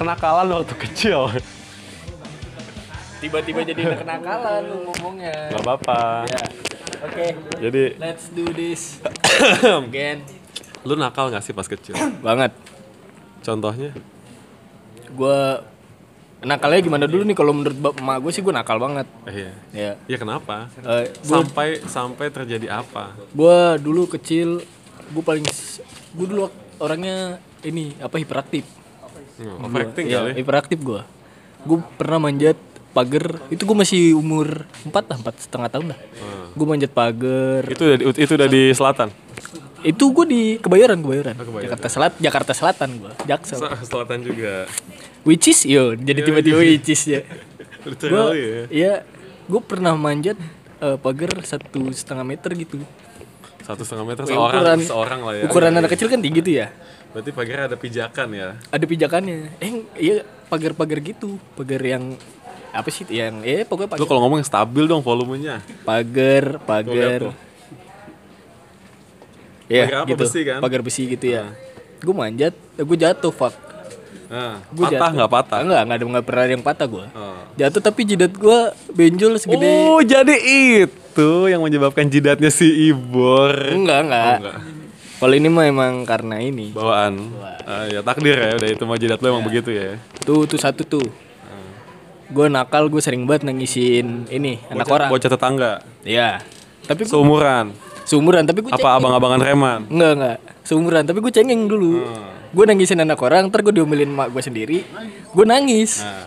kenakalan waktu kecil. Tiba-tiba jadi kenakalan lu ngomongnya. Gak apa-apa. Ya. Oke, Jadi let's do this again. lu nakal gak sih pas kecil? Banget. Contohnya? Gua nakalnya gimana dulu nih kalau menurut emak gue sih gue nakal banget. Eh, iya. Ya. Ya kenapa? Eh, gua, Sampai sampai terjadi apa? gua dulu kecil gue paling gue dulu orangnya ini apa hiperaktif. Hmm, overacting Iya, kali. hiperaktif gue. Gue pernah manjat pagar itu gue masih umur 4 lah empat setengah tahun lah Hmm. gue manjat pagar Itu udah di, itu udah di selatan. itu gue di kebayoran kebayoran, Oh, Kebayoran. Jakarta Selat Jakarta Selatan gue Jaksel Selatan juga. which is yo jadi tiba-tiba which is ya gue ya. ya gue pernah manjat eh, pagar satu setengah meter gitu Satu setengah meter Wih, seorang, ukuran seorang lah ya. ukuran anak kecil kan tinggi tuh ya Berarti pagarnya ada pijakan ya. ada pijakannya eh iya pagar-pagar gitu pagar yang apa sih yang eh pokoknya Lu pagar kalau ngomong yang stabil dong volumenya. pagar pagar ya Pagar apa? gitu Besi kan? pagar besi gitu ya gue manjat gue jatuh fuck Nah, Gua patah jatuh. nggak patah? enggak enggak ada nggak pernah ada yang patah gue Oh. jatuh tapi jidat gue benjol segede Oh, jadi itu yang menyebabkan jidatnya si Ibor. enggak enggak, Oh, enggak. kalau ini mah emang karena ini Bawaan. Ah, ya takdir ya, udah itu mah jidat lu emang begitu ya. tuh tuh satu tuh gue nakal gue sering banget nangisin ini anak orang Bocah tetangga. Iya. Tapi gua, Seumuran. tapi gue Apa abang-abangan reman? Enggak enggak. Seumuran tapi gue cengeng dulu. Hmm. Gue nangisin anak orang, ntar gue diomelin mak gue sendiri. Gue nangis. Nah.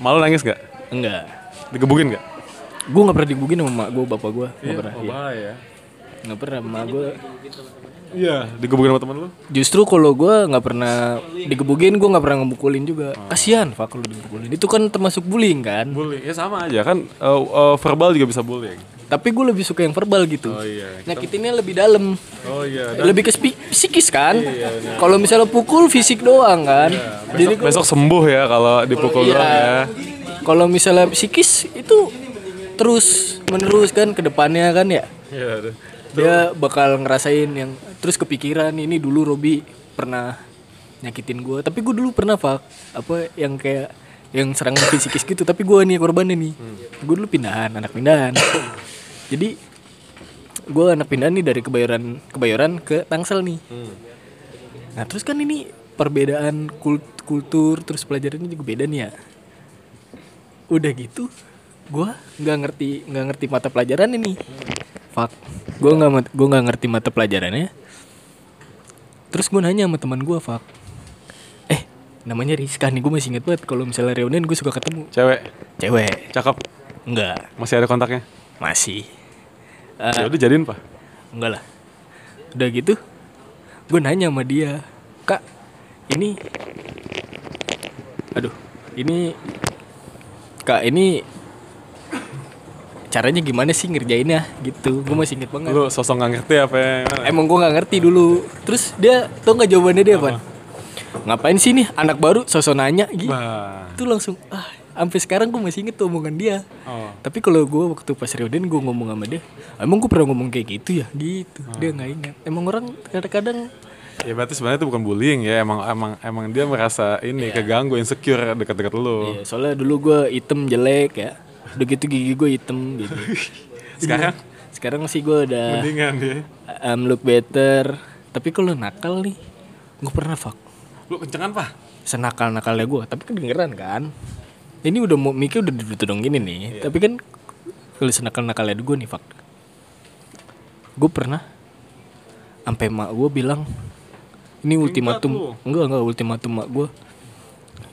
Malu nangis gak? Enggak. Digebukin gak? Gue nggak pernah digebukin sama mak gue, bapak gue. Nggak pernah. Oh, Iya. Nggak pernah mak gue. Iya, digebukin sama temen lu? Justru kalau gue nggak pernah digebukin, gue nggak pernah ngebukulin juga. Kasihan pak kalau digebukulin. Itu kan termasuk bullying kan. Bullying. Ya sama aja kan eh, eh, verbal juga bisa bullying. Tapi gue lebih suka yang verbal gitu. Oh iya. Nyakitinnya lebih dalam. Oh iya. Lebih ke psikis kan. Kalau misalnya pukul fisik doang kan. Jadi Besok, besok sembuh ya kalau dipukul Iya. doang ya. Kalau misalnya psikis itu terus menerus kan ke depannya kan ya. Iya. Dia bakal ngerasain yang terus kepikiran ini dulu Robi pernah nyakitin gue. Tapi gue dulu pernah pak apa yang kayak yang serangan psikis gitu. Tapi gue nih korbannya nih. Gue dulu pindahan anak pindahan. Jadi gue anak pindahan nih dari kebayoran kebayoran ke Tangsel nih. Hmm. Nah terus kan ini perbedaan kult- kultur terus pelajarannya juga beda nih ya. Udah gitu, gua nggak ngerti nggak ngerti mata pelajaran ini. Fuck, gua nggak gua nggak ngerti mata pelajarannya. Terus gua nanya sama teman gua, fuck. Eh, namanya Rizka nih, gue masih inget banget kalau misalnya reunian gue suka ketemu Cewek, cewek. cakep. Enggak, Masih ada kontaknya? masih. Eh, Ya udah jadiin pak. Enggak lah. Udah gitu, gue nanya sama dia, kak, ini, aduh, ini, kak ini caranya gimana sih ngerjainnya gitu? Gue masih inget banget. Lu sosok nggak ngerti apa yang Emang gue nggak ngerti dulu. Terus dia tau nggak jawabannya dia apa? Ngapain sih nih anak baru sosok nanya gitu? Bah. Itu langsung ah sampai sekarang gue masih inget tuh omongan dia. Oh. Tapi kalau gue waktu pas reunian gue ngomong sama dia, emang gue pernah ngomong kayak gitu ya? Gitu. Dia nggak ingat. Emang orang kadang-kadang Ya berarti sebenarnya itu bukan bullying ya, emang emang emang dia merasa ini keganggu, insecure dekat-dekat lu. Iya, soalnya dulu gue item jelek ya. Udah gitu gigi gue item gitu. Sekarang Sekarang sih gue udah mendingan dia. um, look better. Tapi kalau nakal nih, gue pernah fuck. Lu kencengan pak? Senakal nakalnya gue, tapi kedengeran kan. Ini udah mau mikir udah ditodong gini nih. Tapi kan kalau senakal nakalnya gue nih fuck. Gue pernah sampai mak gue bilang ini ultimatum enggak enggak ultimatum mak gue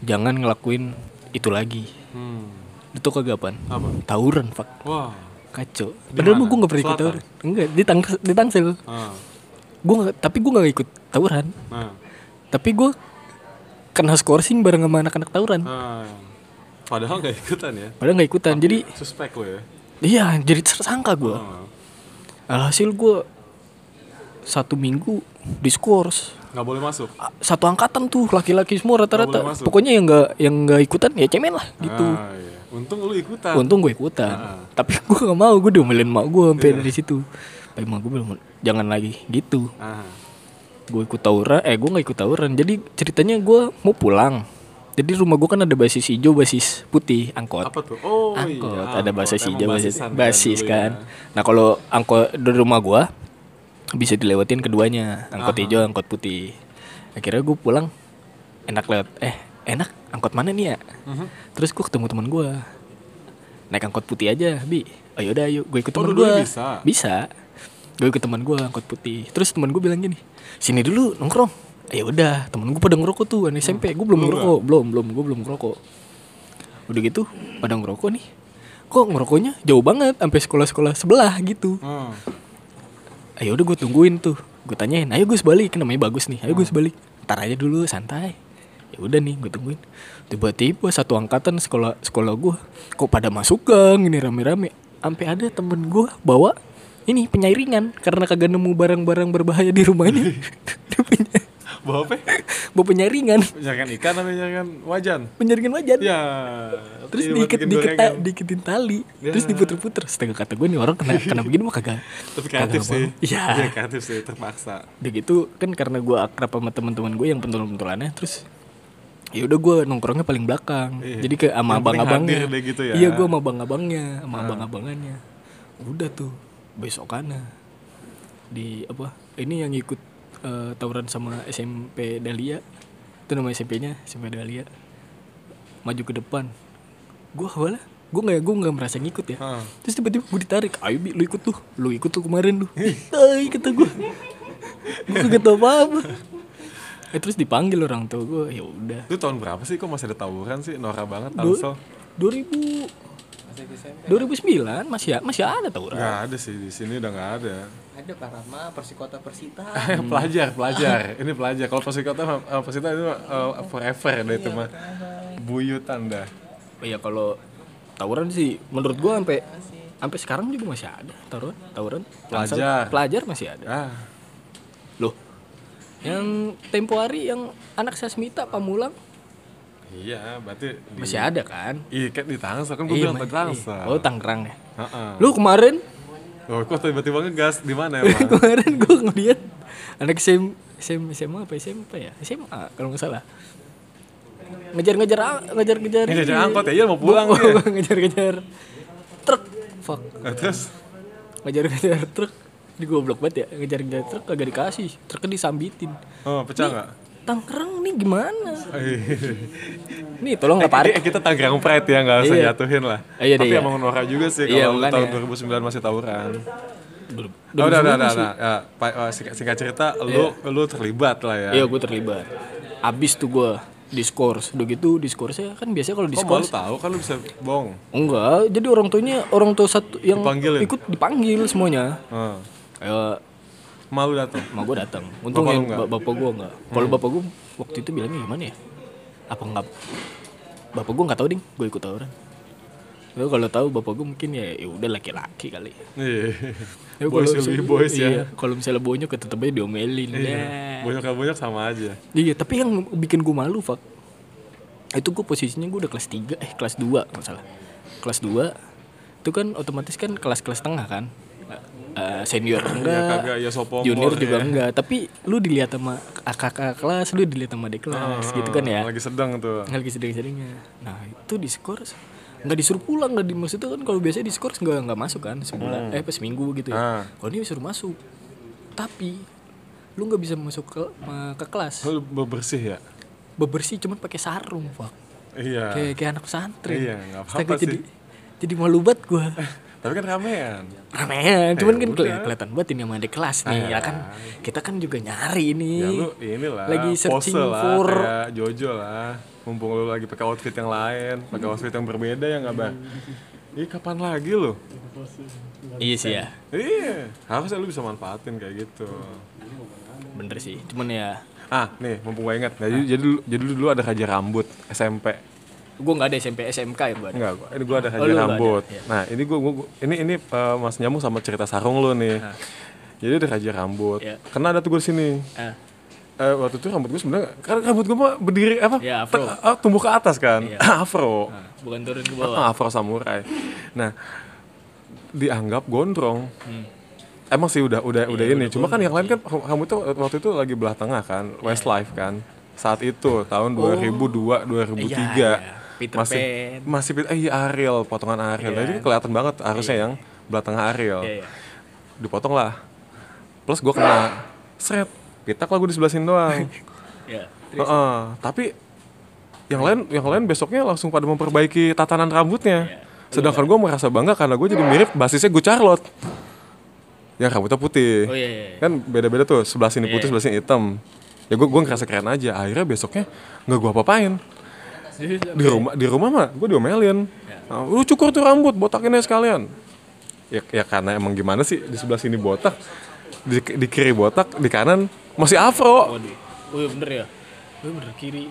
jangan ngelakuin itu lagi Hmm. itu kagapan Apa? tawuran fuck Wah. kacau padahal gue gak pernah ikut tawuran enggak di tang di tangsel Ah. gue tapi gue gak ikut tawuran Nah. tapi gue kena skorsing bareng sama anak-anak tawuran Ah. Padahal nggak ikutan ya. padahal nggak ikutan jadi Suspek lo ya. iya jadi tersangka gue Ah. alhasil gue satu minggu diskors Nggak boleh masuk. Satu angkatan tuh laki-laki semua rata-rata pokoknya yang nggak yang nggak ikutan ya cemen lah gitu Ah, iya. Untung lu ikutan. untung gue ikutan Ah. tapi gue gak mau gue diomelin mak gue sampai dari situ tapi mak gue bilang jangan lagi gitu Ah. gue ikut tawuran eh gue nggak ikut tawuran jadi ceritanya gue mau pulang Jadi rumah gua kan ada basis hijau, basis putih, angkot. Apa tuh? Oh angkot iya. ada basis angkot. hijau Emang basis basisan basis kan ya. nah kalau angkot dari rumah gua bisa dilewatin keduanya angkot hijau angkot putih akhirnya gue pulang enak lewat eh enak angkot mana nih ya Mhm. terus gue ketemu teman gua naik angkot putih aja bi ayo udah ayo gue ikut Oh, teman dua-duanya gua bisa? bisa gue ikut teman gua angkot putih terus teman gue bilang gini sini dulu nongkrong ya udah temen gue pada ngerokok tuh anak SMP gue belum Lu ngerokok belum belum gue belum ngerokok. Udah gitu pada ngerokok nih. Kok ngerokoknya jauh banget sampai sekolah-sekolah sebelah gitu. Hmm. ayo udah gue tungguin tuh. Gue tanyain ayo gus balik namanya bagus nih. Ayo gus balik. Ntar aja dulu santai. Ya udah nih gue tungguin. Tiba-tiba satu angkatan sekolah sekolah gue kok pada masuk gang ini rame-rame. Sampai ada temen gue bawa ini penyairingan karena kagak nemu barang-barang berbahaya di rumahnya Bawa apa? bawa penyaringan Jangan ikan apa jangan wajan? penyaringan wajan Ya. terus iya, diikat diikat gorengan. diiketin tali Ya. terus diputer-puter setengah kata gue nih orang kena kena begini mah kagak Tapi kreatif kagak sih. iya Iya kreatif sih terpaksa. udah gitu kan karena gue akrab sama teman-teman gue yang pentul-pentulannya terus ya udah gue nongkrongnya paling belakang Iya. jadi ke sama abang-abangnya gitu ya. Iya gue sama abang-abangnya sama abang-abangannya udah tuh besokannya di apa ini yang ikut eh, tawuran sama SMP Dahlia. Itu nama SMP-nya SMP Dahlia. Maju ke depan. Gue awalnya gue nggak gue nggak merasa ngikut ya. Ah. terus tiba-tiba gue ditarik ayo bi lu ikut tuh. Lu ikut tuh kemarin lu. Ay kata gue gue tau apa apa eh, terus dipanggil orang tua gue ya udah. Itu tahun berapa sih? Kok masih ada tawuran sih? Norak banget Du- Tangsel. 2000 2009 masih masih ada tawuran Gak ada sih di sini udah nggak ada. Ada Parama, Persikota Persita. pelajar, pelajar. Ini pelajar. Kalau Persikota, eh, Persita itu uh, forever deh itu mah. Buyutan dah. Iya kalau tawuran sih menurut gue sampai sampai sekarang juga masih ada tawuran tawuran Pelajar. pelajar masih ada Ah, loh yang tempo hari yang anak Sasmita Pamulang iya, berarti di, masih ada kan Iya, kan di Tangsel kan gue Iya, bilang di Tangsel. iya. Oh Tangerang ya. Heeh. Lu kemarin Loh, kok tiba-tiba ngegas di mana emang? kemarin gue ngeliat anak SM, SM, SMA apa SMP ya SMA kalau nggak salah ngejar-ngejar ngejar-ngejar Ngejar ini. angkot ya, iya mau pulang dia. ngejar-ngejar truk fuck Nah, terus ngejar-ngejar truk di goblok banget ya ngejar-ngejar truk kagak dikasih truknya disambitin oh, pecah nggak? Tangerang nih gimana Eh, nih tolong nggak parkir eh, kita Tangerang Pride ya, nggak usah Iya. jatuhin lah. Iya deh, Tapi iya. emang norak juga sih Iya, kalau tahun 2009 masih tawuran. Belum- Oh, udah, udah, udah, udah. Ya, eh, singkat, singkat cerita, lu lu terlibat lah ya. Iya gue terlibat Abis tuh gue diskors Udah gitu diskorsnya kan biasanya kalau diskors tahu kan lu bisa bohong. Enggak, jadi orang tuanya orang tua satu yang ikut dipanggil semuanya. Kayak Malu datang. emak gue datang. Untung Bapak enggak? ba- bapak gue enggak. Kalau bapak gue waktu itu bilangnya gimana ya? Apa enggak? Bapak gue nggak tahu ding, gue ikut tawuran. Lu kalau tahu bapak gue mungkin ya ya udah laki-laki kali. Iya. Ya, boys will be boys iya, ya. Kalau misalnya bonyok ya tetep aja diomelin. Iya. Ya. Banyak-banyak sama aja. Iya, tapi yang bikin gue malu, Fak. Itu gue posisinya gue udah kelas 3, eh kelas 2 nggak salah. Kelas 2 itu kan otomatis kan kelas-kelas tengah kan. Eh, senior enggak, kagak, ya sophomore junior juga ya. enggak. Tapi lu dilihat sama kakak kelas, lu dilihat sama adik kelas gitu kan ya. Lagi sedang tuh. Lagi sedang-sedangnya. Nah itu diskors nggak disuruh pulang nggak di maksudnya kan kalau biasanya diskors nggak nggak masuk kan sebulan eh pas seminggu gitu ya kalau ini disuruh masuk tapi lu nggak bisa masuk ke ke kelas Lu bebersih ya? bebersih cuman pakai sarung pak Iya. kayak kayak anak pesantren Iya, nggak apa-apa sih. jadi jadi malu banget gua Tapi kan ramean. ramean cuman Ya kan udah. keli- kelihatan banget ini sama adik kelas nih ya kan kita kan juga nyari nih Ya lu inilah lagi pose searching lah, for kayak Jojo lah. Mumpung lu lagi pakai outfit yang lain, pakai outfit yang berbeda ya nggak bang? Ih kapan lagi lu? iya sih ya Iya, harusnya lu bisa manfaatin kayak gitu. bener sih cuman ya Ah, nih, mumpung gue ingat. Nah, jadi, jadi, dulu- jadi dulu ada raja rambut SMP. Gua nggak ada SMP SMK ya gua ada Enggak, gua- ini gue ada raja lu nggak ada, rambut. iya. Nah, ini gue, ini ini eh, mas nyambung sama cerita sarung lu nih. Jadi ada raja rambut. Iya. Karena ada tuh gue sini. Ah, Eh, waktu itu rambut gue sebenarnya kan rambut gue mah berdiri apa? Iya, afro. ah, tumbuh ke atas kan. Iya. afro. nah, bukan turun ke bawah Ah, afro samurai. Nah, dianggap gondrong. Hmm. Emang sih udah udah Iya, udah ini. Cuma kan yang lain kan rambutnya waktu itu lagi belah tengah kan, Iya. Westlife kan. saat itu tahun 2002 2003 Iya, iya. Peter masih Pan. masih eh, iya Ariel potongan Ariel Iya. Nah, itu kelihatan banget harusnya yang belah tengah Ariel Iya, iya. dipotong lah plus gue kena seret pitak gue di sebelah sini doang Ya. Heeh, tapi yang lain yang lain besoknya langsung pada memperbaiki tatanan rambutnya Iya. sedangkan gue merasa bangga karena gue jadi mirip basisnya gue Charlotte yang rambutnya putih Oh iya, iya. iya. kan beda-beda tuh sebelah sini putih Iya. sebelah sini hitam ya gue gue ngerasa keren aja akhirnya besoknya nggak gue apa-apain di rumah di rumah mah gue diomelin Ya. Nah, lu cukur tuh rambut botakin aja sekalian ya, ya karena emang gimana sih di sebelah sini botak di, di kiri botak di kanan masih afro Waduh. Oh iya bener ya. Oh iya bener kiri.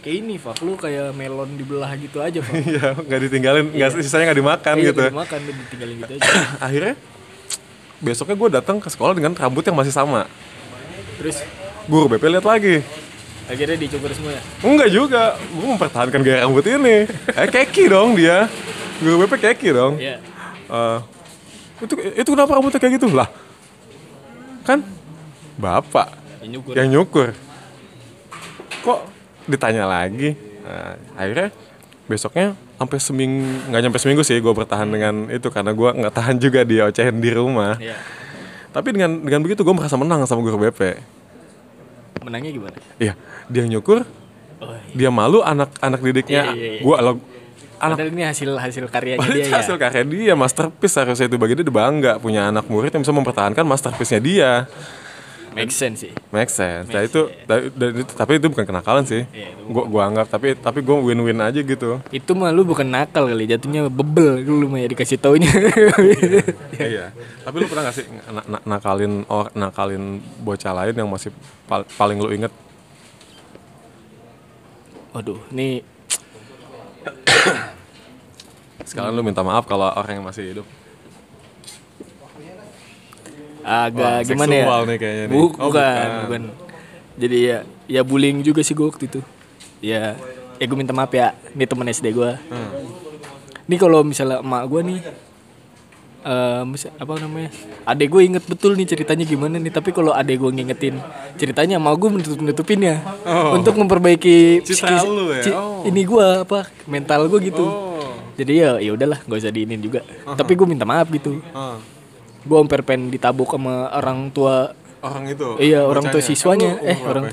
Kayak ini, Fak. Lu kayak melon dibelah gitu aja, Fak. Iya, nggak ditinggalin, nggak sisanya nggak dimakan Iya, gitu. dimakan dan ditinggalin gitu aja. Akhirnya besoknya gue datang ke sekolah dengan rambut yang masih sama. Terus Guru BP lihat lagi. Akhirnya dicukur semua ya. Enggak juga, gue mempertahankan gaya rambut ini. Eh keki dong dia. Guru BP keki dong. Iya. Eh, itu itu kenapa rambutnya kayak gitu lah? Kan bapak Ya, nyukur. yang nyukur. Kok ditanya lagi? Nah, akhirnya besoknya sampai seminggu nggak nyampe seminggu sih gue bertahan dengan itu karena gue nggak tahan juga dia ocehin di rumah. Iya. Tapi dengan dengan begitu gue merasa menang sama guru BP. Menangnya gimana? Iya, dia nyukur, Oh, iya. dia malu anak-anak didiknya. Iya, iya, iya. Gue lo anak Padahal ini hasil hasil karyanya dia itu ya. hasil karya dia, masterpiece harusnya itu bagi dia dia bangga punya anak murid yang bisa mempertahankan masterpiece-nya dia. Make sense sih. Make sense. Nah, itu, da- da- itu- tapi itu bukan kenakalan sih. Iya, itu Gua gua anggap tapi tapi gua win-win aja gitu. Itu mah lu bukan nakal kali, jatuhnya bebel lu mah ya dikasih taunya. iya. Tapi lu pernah gak sih na- na- nakalin or nakalin bocah lain yang masih pal- paling lu inget? Waduh, nih Sekarang lu minta maaf kalau orang yang masih hidup. Agak Wah, gimana ya? nih kayaknya nih. Oh, bukan, bukan. bukan. Jadi ya ya bullying juga sih gue waktu itu. Ya, ya gue minta maaf ya. Ini temen SD gue. Hmm. Ini kalau misalnya emak gue nih eh misal- apa namanya adek gue inget betul nih ceritanya gimana nih tapi kalau adek gue ngingetin ceritanya mau gue menutup nutupin ya Oh. untuk memperbaiki psikis- lu ya? Oh. ini gue apa mental gue gitu Oh. jadi ya ya udahlah gak usah diinin juga tapi gue minta maaf gitu Ah, gue hampir pengen ditabuk sama orang tua orang itu. iya orang tua siswanya eh umur orang?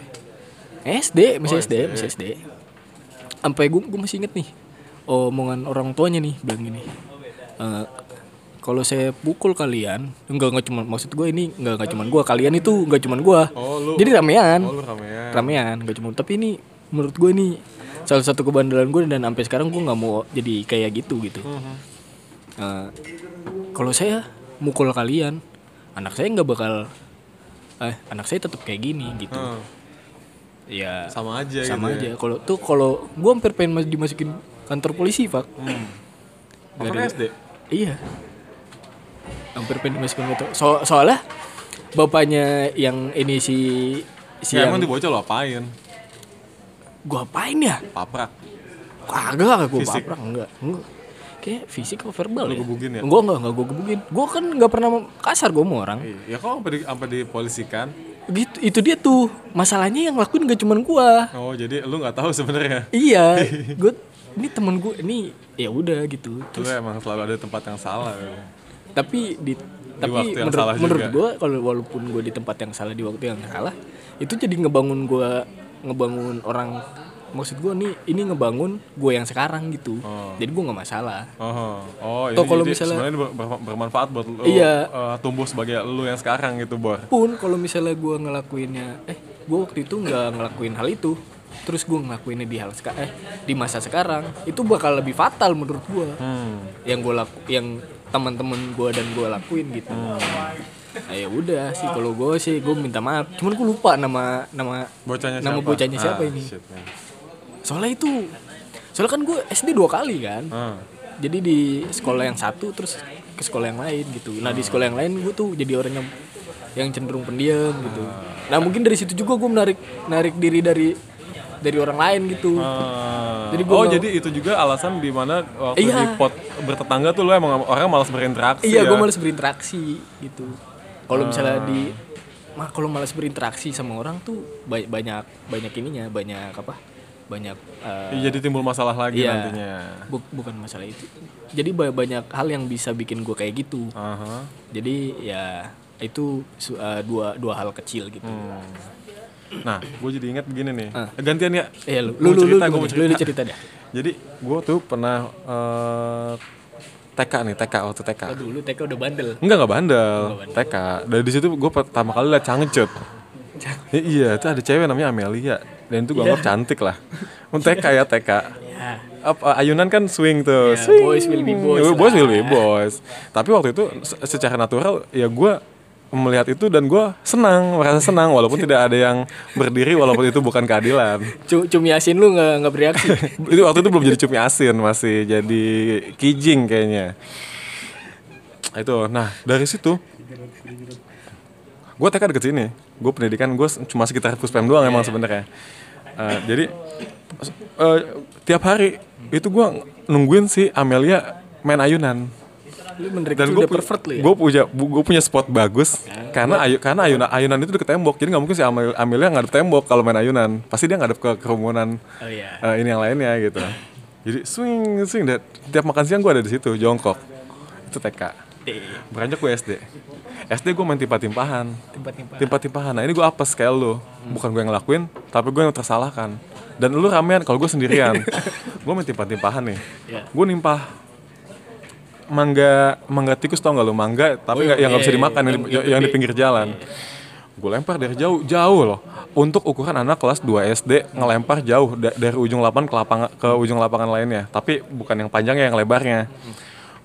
SD masih Oh, SD SD. masih SD sampai gue gue masih inget nih omongan orang tuanya nih bilang gini "Eh, kalau saya pukul kalian enggak enggak cuma maksud gue ini enggak enggak cuma gue kalian itu enggak cuma gue Oh, lu. jadi ramean Oh, lu ramean. ramean enggak cuma tapi ini menurut gue ini salah satu kebandelan gue dan sampai sekarang gue nggak mau jadi kayak gitu gitu. Eh, kalau saya mukul kalian anak saya nggak bakal eh anak saya tetap kayak gini gitu Ah, ya sama aja sama gitu. ya. aja kalau tuh kalau gue hampir pengen mas- dimasukin kantor polisi pak Nggak pernah ada- SD? iya hampir pengen dimasukin kantor so soalnya bapaknya yang ini si si Ya, yang emang di bocah lo apain? gue apain ya Paprak. kagak gue baper enggak enggak kayak fisik apa verbal Lu ya ya? enggak enggak enggak gue gebugin gue kan nggak pernah kasar gue mau orang Iya, ya kok sampai di, sampai dipolisikan? gitu itu dia tuh masalahnya yang lakuin gak cuman gua Oh, jadi lu nggak tahu sebenarnya. iya gue ini temen gue ini ya udah gitu Lu emang selalu ada di tempat yang salah. ya. tapi di tapi waktu yang menurut salah menurut gue kalau walaupun gue di tempat yang salah di waktu yang salah itu jadi ngebangun gue ngebangun orang maksud gue nih ini ngebangun gue yang sekarang gitu Oh. jadi gue nggak masalah Oh, oh ini Toh kalau misalnya- sebenarnya ber- ber- bermanfaat buat lu Iya. eh, tumbuh sebagai lu yang sekarang gitu, Bor. pun kalau misalnya gue ngelakuinnya eh gue waktu itu nggak ngelakuin hal itu terus gue ngelakuinnya di hal seka eh di masa sekarang itu bakal lebih fatal menurut gue Hmm. yang gue laku yang teman-teman gue dan gue lakuin gitu nah, ya udah sih kalau gue sih gue minta maaf cuman gue lupa nama nama Bocahnya nama siapa? bocahnya siapa Ah, ini shit, man. Soalnya itu soalnya kan gue SD dua kali kan Ah. jadi di sekolah yang satu terus ke sekolah yang lain gitu nah di sekolah yang lain gue tuh jadi orang yang yang cenderung pendiam gitu nah mungkin dari situ juga gue menarik narik diri dari dari orang lain gitu Ah. Jadi gua oh mau- jadi itu juga alasan di mana waktu Iya. di pot bertetangga tuh lu emang orang malas berinteraksi iya ya? gue males berinteraksi gitu kalau misalnya di mah kalau malas berinteraksi sama orang tuh ba- banyak banyak ininya banyak apa banyak Iya, jadi timbul masalah lagi Iya. nantinya. bu- bukan masalah itu jadi ba- banyak hal yang bisa bikin gue kayak gitu Aha. jadi ya itu eh, dua dua hal kecil gitu Hmm. Nah, gue jadi ingat begini nih. Ah. Gantian ya. Eh, lu, lu, lu, cerita, lu, gua mau lu, lu cerita. cerita dah. Jadi gue tuh pernah eh, TK nih, TK waktu TK. Aduh, lu TK udah bandel. Enggak enggak bandel, TK. Dari di situ gue pertama kali liat cangcut. Ya, iya, itu ada cewek namanya Amelia dan itu gue anggap cantik lah. Untuk TK ya TK. Ya. Apa, ayunan kan swing tuh. Ya, swing. boys will be boys Boys lah. will be boys. Tapi waktu itu se- secara natural ya gue melihat itu dan gue senang, merasa senang walaupun tidak ada yang berdiri walaupun itu bukan keadilan. Cu cumi asin lu nggak nggak bereaksi. itu waktu itu belum jadi cumi asin masih jadi kijing kayaknya itu nah dari situ gue TK deket sini. Gue pendidikan gue cuma sekitar puspem doang emang sebenarnya. Eh, jadi eh, tiap hari itu gue nungguin si Amelia main ayunan. Lu dan gue lu ya. gue punya gue punya spot bagus karena ayu karena ayunan ayunan itu deket tembok. Jadi nggak mungkin si Amel- Amelia ngadep tembok kalau main ayunan. Pasti dia ngadep ke kerumunan Oh iya. eh, ini yang lainnya gitu. Jadi swing swing dan tiap makan siang gue ada di situ jongkok. Itu TK Eh, beranjak gue SD. SD gue main timpah-timpahan Tempat-tempat. timpah-timpahan nah ini gue apes kayak lu. Bukan gue yang ngelakuin tapi gue yang tersalahkan. Dan lu ramean kalau gue sendirian. Gue main timpah-timpahan nih. Iya. gue nimpah mangga mangga tikus tau gak lu? Mangga tapi Oh, nggak yang nggak bisa iya, dimakan yang, yang- di- yang di pinggir jalan. gue lempar dari jauh jauh loh. Untuk ukuran anak kelas 2 SD ngelempar jauh da- dari ujung lapangan ke lapangan ke ujung lapangan lainnya. Tapi bukan yang panjangnya yang lebarnya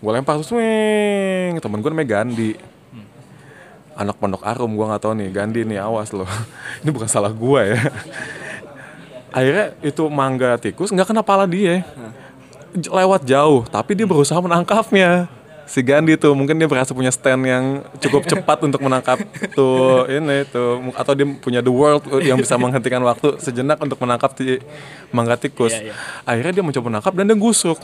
gue lempar terus swing. Temen gue namanya Gandhi. Anak pondok arum gue nggak tahu nih. Gandhi nih awas loh. Ini bukan salah gue ya. Akhirnya itu mangga tikus nggak kena pala dia. Lewat jauh tapi dia berusaha menangkapnya. Si Gandhi tuh mungkin dia berasa punya stand yang cukup cepat untuk menangkap tuh ini tuh. Atau dia punya the world yang bisa menghentikan waktu sejenak untuk menangkap si mangga tikus. Iya, iya. akhirnya dia mencoba menangkap dan dia gusuk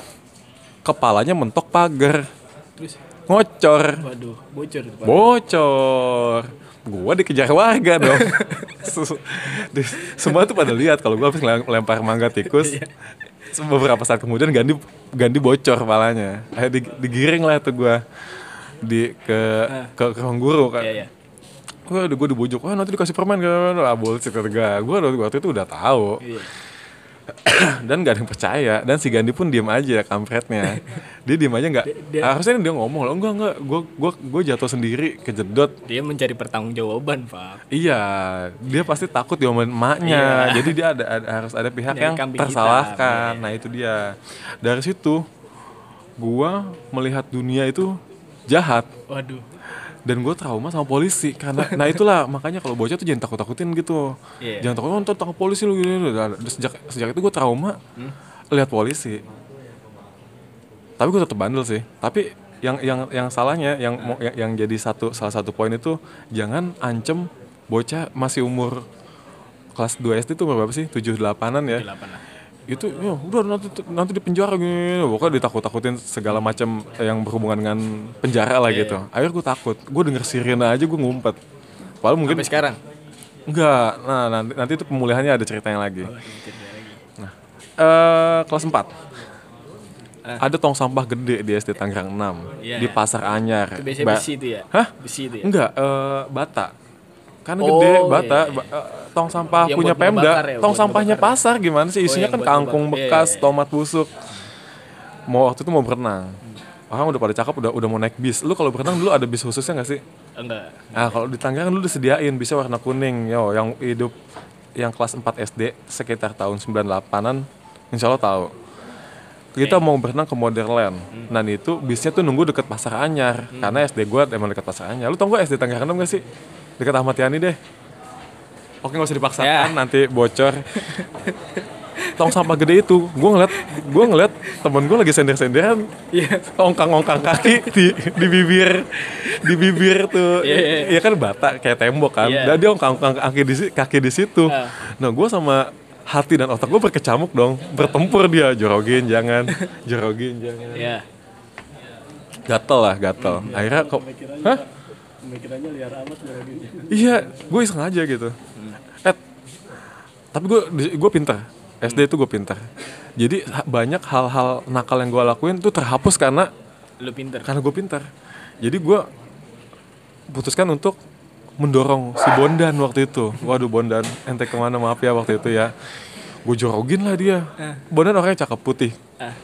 kepalanya mentok pagar. Terus ngocor. Waduh, bocor bocor. Gua dikejar warga dong. Semua tuh pada lihat kalau gua habis lempar mangga tikus. Beberapa saat kemudian Gandhi Gandhi bocor palanya akhirnya di- digiring lah tuh gua. Di ke ke, ke ruang guru kan. Iya, iya. Wah, udah gue dibujuk, wah nanti dikasih permen. Kan, ah bullshit kata gue, gue waktu itu udah tahu, Iya. dan gak ada yang percaya, dan si Gandhi pun diem aja kampretnya, dia diem aja nggak, dia- harusnya dia ngomong loh, enggak enggak, gue gue gue jatuh sendiri kejedot, Dia mencari pertanggungjawaban, Pak. Iya, dia pasti takut diomelin emaknya. Iya. Jadi dia ada, ada- harus ada pihak Nyari yang tersalahkan. hitam, Nah, itu dia. Dari situ gua melihat dunia itu jahat Waduh. Dan gue trauma sama polisi karena nah itulah makanya kalau bocah tuh jangan takut takutin gitu Iya. jangan takut nonton takut polisi lu gitu, gitu. Sejak sejak itu gue trauma Hmm? lihat polisi tapi gue tetap bandel sih tapi yang yang yang salahnya yang mau- yang, yang jadi satu salah satu poin itu jangan ancem bocah masih umur kelas 2 SD tuh berapa sih 7 8-an ya lah. Itu ya udah nanti nanti di penjara gitu pokoknya ditakut-takutin segala macam yang berhubungan dengan penjara lah gitu akhirnya gue takut gue denger sirene aja gue ngumpet padahal mungkin Sampai sekarang. enggak nah nanti nanti itu pemulihannya ada ceritanya lagi nah eh kelas 4 ada tong sampah gede di SD Tangerang 6 Iya. di Pasar Anyar Itu biasanya Ba- besi itu ya? Hah? Besi itu ya? Enggak, eh, bata. Karena Oh, gede, iya, bata, iya. ba- eh, tong sampah Yang punya Pemda, ya, tong sampahnya ngebakar. pasar gimana sih? Isinya yang kan kangkung. Iya, bekas, iya, iya. tomat busuk. Mau waktu itu mau berenang. Orang udah pada cakep udah udah mau naik bis. Lu kalau berenang dulu ada bis khususnya nggak sih? Enggak. Nah, kalau di Tangerang dulu disediain bisa warna kuning. Yo, yang hidup yang kelas 4 SD sekitar tahun 98-an insya Allah tahu. Kita mau berenang ke Modern Nah itu bisnya tuh nunggu deket Pasar Anyar Karena SD gue emang deket Pasar Anyar Lu tau gak SD Tangerang 6 gak sih? Deket Ahmad Yani deh Oke gak usah dipaksakan Ya. nanti bocor Tong sampah gede itu Gue ngeliat Gue ngeliat temen gue lagi sender-senderan Iya. ongkang-ongkang kaki di, di bibir di bibir tuh Iya, iya. Iya kan bata kayak tembok kan Iya. dan dia ongkang-ongkang kaki di kaki di situ Ah. nah gue sama hati dan otak gue berkecamuk dong bertempur dia jorogin jangan jorogin jangan Ya. gatel lah gatel akhirnya kok hah Pemikirannya liar amat gara duitnya. Iya, gue iseng aja gitu. Eh, tapi gue gue pintar. SD itu gue pintar. Jadi banyak hal-hal nakal yang gue lakuin tuh terhapus karena Lu pinter. karena gue pintar. Jadi gue putuskan untuk mendorong si Bondan waktu itu. Waduh Bondan, ente ke mana maaf ya waktu itu ya. Gue jorogin lah dia. Bondan orangnya cakep putih.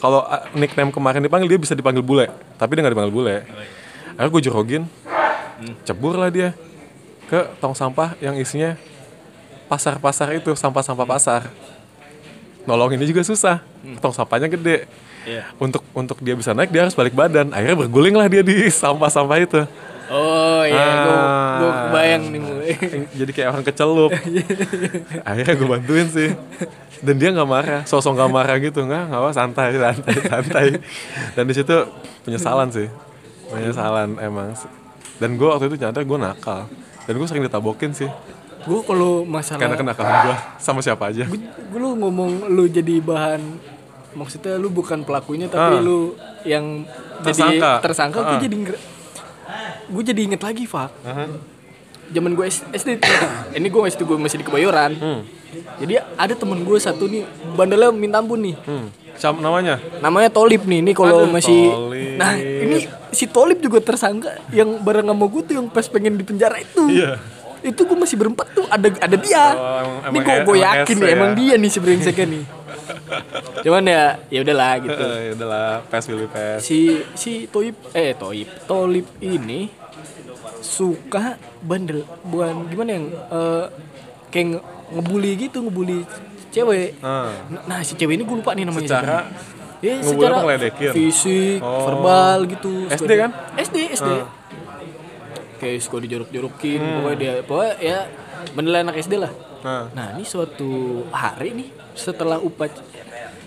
Kalau uh, nickname kemarin dipanggil dia bisa dipanggil bule, tapi dia nggak dipanggil bule. Akhirnya gue jorogin, cebur lah dia ke tong sampah yang isinya pasar-pasar itu, sampah-sampah pasar. Nolonginnya juga susah, tong sampahnya gede. Iya. untuk untuk dia bisa naik dia harus balik badan. Akhirnya berguling lah dia di sampah-sampah itu. Oh iya, Ah. gua kebayang nih mulai. jadi kayak orang kecelup. Akhirnya gue bantuin sih. Dan dia nggak marah. Sosok nggak marah gitu. Nggak nggak apa santai santai santai. Dan di situ penyesalan sih. Penyesalan emang dan gue waktu itu nyadar gue nakal. Dan gue sering ditabokin sih. Gue kalau masalah karena kenakalan gue sama siapa aja. Gue lu ngomong lu jadi bahan maksudnya lu bukan pelakunya Ah. tapi lu yang Tersangka. jadi tersangka. gue Ah. jadi gue jadi inget lagi Fak. Zaman gue SD ini gue SD gue masih di Kebayoran. Jadi ada temen gue satu nih bandelnya minta ampun nih. Hmm. Siapa namanya namanya Tolip nih ini kalau masih Tolip. nah ini si Tolip juga tersangka yang bareng sama gue tuh yang pas pengen di penjara itu Iya. itu gue masih berempat tuh ada ada dia Oh, ini gue gue yakin ya. emang dia nih si brengseknya nih cuman ya ya udahlah gitu Eh, udahlah pes pilih pes si si Toib eh Toib Tolip ini suka bandel bukan gimana yang eh, kayak nge- ngebully gitu ngebully cewek Ah. nah si cewek ini gue lupa nih namanya Secara siapa. ya secara fisik Oh. verbal gitu SD kan? SD SD Ah. kayak suka dijorok-jorokin Hmm. pokoknya dia pokoknya ya bener anak SD lah Nah. nah ini suatu hari nih setelah upacara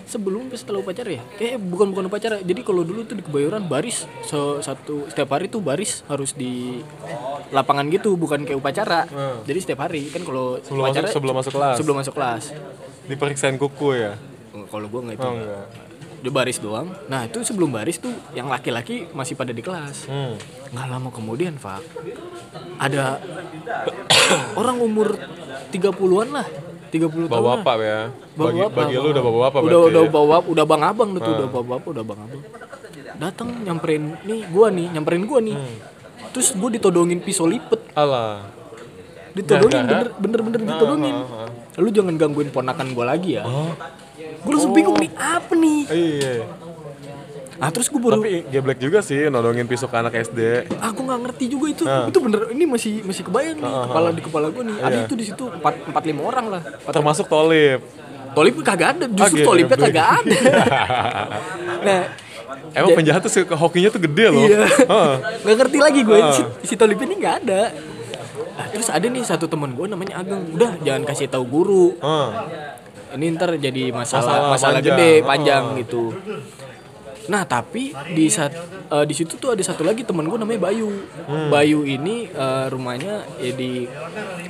sebelum setelah upacara ya kayak bukan bukan upacara jadi kalau dulu tuh di kebayoran baris so, satu setiap hari tuh baris harus di lapangan gitu bukan kayak upacara Hmm. jadi setiap hari kan kalau Sebelum masuk- sebelum masuk kelas? sebelum masuk kelas diperiksain kuku ya kalau gua nggak itu oh enggak dia baris doang nah itu sebelum baris tuh yang laki-laki masih pada di kelas hmm. nggak lama kemudian Pak ada orang umur 30-an lah 30 tahun bawa lah. bapak ya Bawa bagi, bapak, bagi lu bawa- udah bawa bapak udah udah ya? bawa udah bang abang tuh Ah. udah bawa bapak udah bang abang datang nyamperin nih gua nih nyamperin gua nih Hmm. terus gua ditodongin pisau lipet alah ditodongin Gara-gara? bener bener bener ditodongin ah, ah. Lu jangan gangguin ponakan gua lagi ya. Gua langsung bingung nih apa nih? Iya. Ah terus gua baru tapi geblek juga sih nodongin pisau ke anak SD aku nggak ngerti juga itu. Ah. itu bener ini masih masih kebayang nih. Kepala di kepala gua nih. Ada Iya. itu di situ empat empat lima orang lah. Empat- termasuk Tolip Tolip kagak ada. Justru Ah, Tolipnya kagak ada. Nah emang penjahat tuh hokinya tuh gede loh. Iya. Heeh. Nggak ngerti lagi gue Ah. si, si Tolip ini nggak ada. Nah, terus ada nih satu teman gue namanya Ageng. Udah jangan kasih tahu guru. Heeh. Ini ntar jadi masalah Masalah masalah, panjang. gede Ah. panjang gitu. Nah tapi di saat eh, di situ tuh ada satu lagi teman gue namanya Bayu. Hmm. Bayu ini eh, rumahnya ya di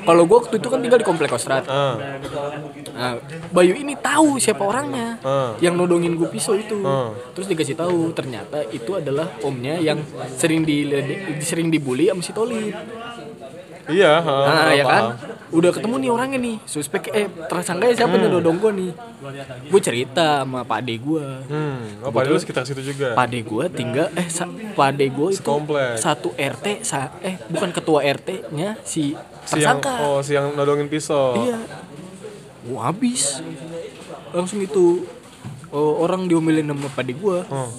kalau gue waktu itu kan tinggal di komplek Kostrat. Ah. Nah, Bayu ini tahu siapa orangnya Ah. yang nodongin gue pisau itu. Ah. Terus dikasih tahu ternyata itu adalah omnya yang sering di sering dibully sama si Tolip. Iya heeh, Nah, ya kan? Udah ketemu nih orangnya nih. Suspek eh tersangka siapa yang nodong gue nih? Gue cerita sama Pak Ade gue. hmm oh padahal lu sekitar situ juga Pak Ade gue tinggal eh sa, Pak Ade gue itu Sekomplek. satu RT sa, eh bukan ketua RT-nya si si yang tersangka. oh si yang nodongin pisau Iya. Gua habis. Langsung itu oh, orang diomelin sama padi gua. Oh.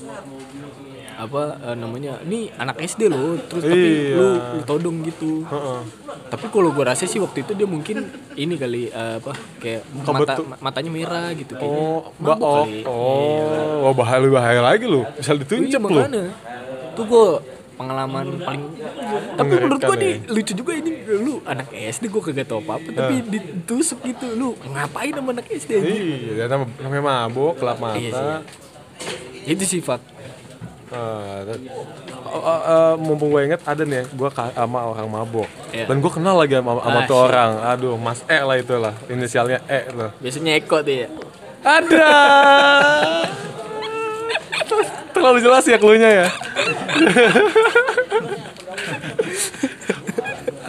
Apa eh, namanya? Ini anak SD loh, terus tapi Iya. lu, lu todong gitu. Heeh. Tapi kalau gua rasa sih waktu itu dia mungkin ini kali eh, apa kayak mata, matanya merah gitu kayaknya. oh Mabuk oh kali. oh wah bahaya lebih bahaya lagi lu bisa Iya, ditunjuk lu makanya. Tuh gua pengalaman paling tapi menurut gua Mengerikan nih ya. lucu juga ini lu anak SD gua kagak tau apa apa tapi ditusuk gitu lu ngapain sama anak SD iya nama- namanya mabuk kelap mata Iya itu sifat Oh, oh, eh, mumpung gue inget ada nih gue sama orang mabok Iya. dan gue kenal lagi sama, sama Ah, tuh orang aduh mas E lah itu lah inisialnya E tuh biasanya Eko tuh ya ada terlalu jelas ya cluenya ya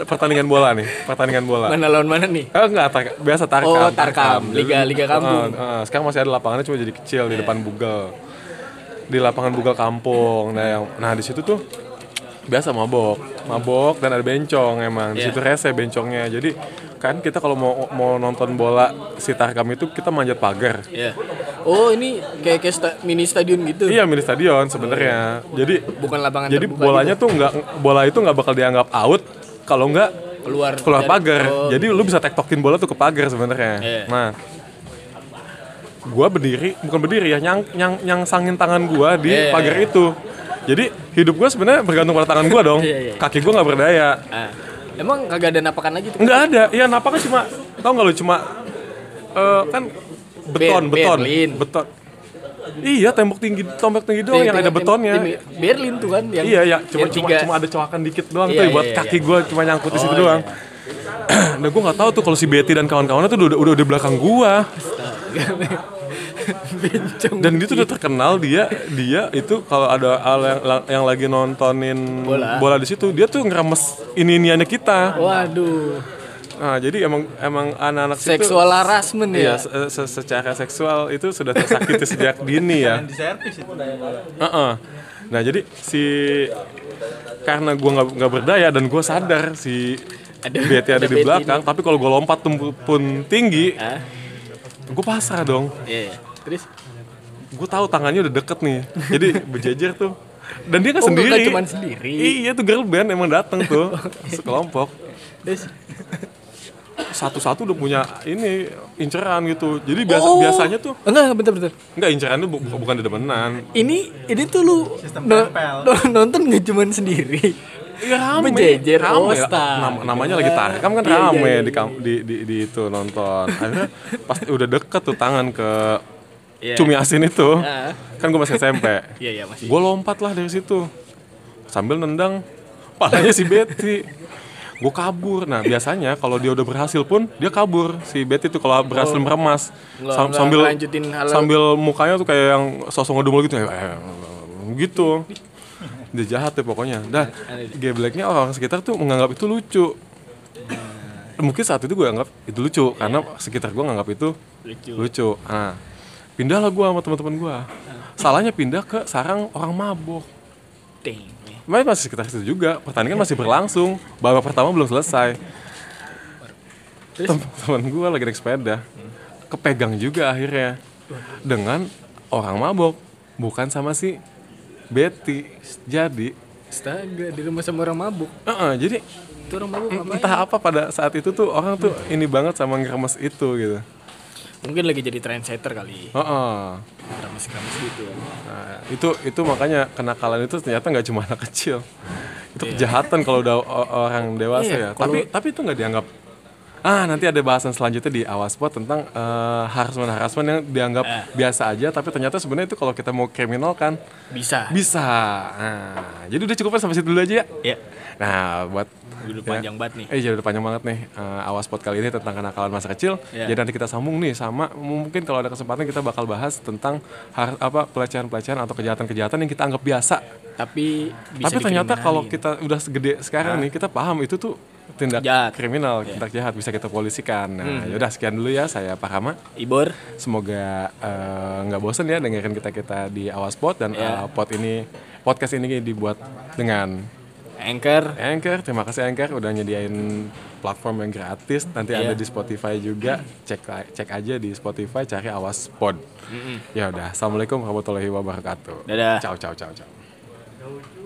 pertandingan bola nih, pertandingan bola. Mana lawan mana nih? Eh enggak, tar- biasa tarkam. Oh, tarkam. Liga- liga kampung. Eh, eh, sekarang masih ada lapangannya cuma jadi kecil di depan Bugel. Di lapangan Bugel kampung. Nah, yang nah di situ tuh biasa mabok, mabok dan ada bencong emang. Di Iya. situ rese bencongnya. Jadi kan kita kalau mau mau nonton bola si tarkam itu kita manjat pagar. Iya. Oh, ini kayak kayak sta- mini stadion gitu. Iya mini stadion sebenarnya. Jadi Bukan lapangan jadi bolanya gitu. tuh nggak bola itu nggak bakal dianggap out kalau nggak keluar keluar pagar. Oh, Jadi lu bisa tektokin bola tuh ke pagar sebenarnya. Iya. Nah, gua berdiri, bukan berdiri ya, nyang nyang nyangsangin tangan gua di Iya, iya, pagar iya. itu. Jadi hidup gua sebenarnya bergantung pada tangan gua dong. Iya, iya, iya. Kaki gua nggak berdaya. Ah. Emang kagak ada napakan lagi tuh? Nggak ada. Iya, napaknya cuma tau nggak lu cuma eh, kan beton, Ber- beton, Berlin. beton. Iya, tembok tinggi, tembok tinggi doang yang ada betonnya. Berlin tuh kan yang iya ya cuma cuma cuma ada coakan dikit doang Iya, tuh buat iya, kaki iya. gua cuma nyangkut di situ Oh, doang nah gue nggak tahu tuh kalau si Betty dan kawan-kawannya tuh udah udah di belakang gua Bencong. dan dia tuh udah terkenal dia dia itu kalau ada hal yang, yang lagi nontonin Bola. di situ dia tuh ngeremes ini iniannya kita Waduh. nah jadi emang emang anak-anak Seksual harassment Iya, ya. se- se- secara seksual itu sudah tersakiti sejak dini ya. di servis itu Heeh. Nah jadi si karena gua nggak nggak berdaya dan gua sadar si Ada- Betty ada ada di belakang, tapi kalau gua lompat pun tinggi, Ah, gua pasrah dong. iya. Terus Gue tahu tangannya udah deket nih, jadi berjejer tuh. Dan dia kan Oh, sendiri. nggak cuman sendiri. Iya tuh girl band emang dateng tuh sekelompok. terus Satu-satu udah punya ini inceran gitu. Jadi biasa Oh. biasanya tuh enggak bentar bentar. enggak incerannya bu- bukan di demenan. Ini ini tuh lu no- no- nonton nggak cuman sendiri. Iya rame, Berjejer, rame. oh. Nam- namanya lagi tarkam kan Iya, iya, rame iya. di, di, di di itu nonton. Akhirnya pas udah deket tuh tangan ke Iya. cumi asin itu, Ah. kan gue masih SMP. Iya iya masih. Gue lompat lah dari situ sambil nendang palanya si Betty. Gue kabur. Nah biasanya kalau dia udah berhasil pun dia kabur si Betty tuh kalau berhasil meremas Nggak- Sam- sambil sambil mukanya tuh kayak yang sosok ngedumel gitu ya. gitu. Dia jahat deh pokoknya. Dah, gebleknya orang sekitar tuh menganggap itu lucu. Mungkin saat itu gue anggap itu lucu karena sekitar gue nganggap itu Lucu. lucu. Nah, pindahlah gue sama teman-teman gue. Salahnya pindah ke sarang orang mabok. Ding. Masih sekitar situ juga. Pertandingan masih berlangsung. Babak pertama belum selesai. Terus? Tem- Temen gue lagi naik sepeda. Kepegang juga akhirnya dengan orang mabok, bukan sama si Betty. Jadi, Astaga, di rumah sama orang mabuk. eh-eh, jadi Itu orang mabuk ngapain? entah apa pada saat itu tuh orang tuh ini banget sama ngeremes itu gitu. Mungkin lagi jadi trendsetter kali. Heeh. Keramas-keramas gitu. Nah, itu itu makanya kenakalan itu ternyata nggak cuma anak kecil. Itu kejahatan kalau udah orang dewasa Iya, ya. kalau- Tapi tapi itu nggak dianggap. Ah nanti ada bahasan selanjutnya di awas spot tentang eh, harassment harassment yang dianggap Eh. biasa aja, tapi ternyata sebenarnya itu kalau kita mau kriminal kan Bisa. bisa. Nah, jadi udah cukup sampai situ dulu aja ya. Ya. Nah buat Udah ya. panjang banget nih. Eh jadi udah panjang banget nih eh, awas spot kali ini tentang kenakalan masa kecil. Iya. Jadi nanti kita sambung nih sama mungkin kalau ada kesempatan kita bakal bahas tentang har- apa pelecehan-pelecehan atau kejahatan-kejahatan yang kita anggap biasa. Tapi bisa Tapi ternyata kalau kita udah segede sekarang nih kita paham itu tuh tindak Jahat. kriminal, Iya. tindak jahat bisa kita polisikan. Nah, Hmm. yaudah sekian dulu ya saya Pak Rama. Ibor, Semoga eh, nggak bosen ya dengerin kita kita di awas spot dan Iya. eh, pot ini podcast ini dibuat dengan Anchor, Anchor, terima kasih Anchor udah nyediain platform yang gratis. Nanti Iya. ada di Spotify juga. Cek cek aja di Spotify cari Awas Pod. Ya udah, Assalamualaikum warahmatullahi wabarakatuh. Dadah. Ciao ciao ciao ciao.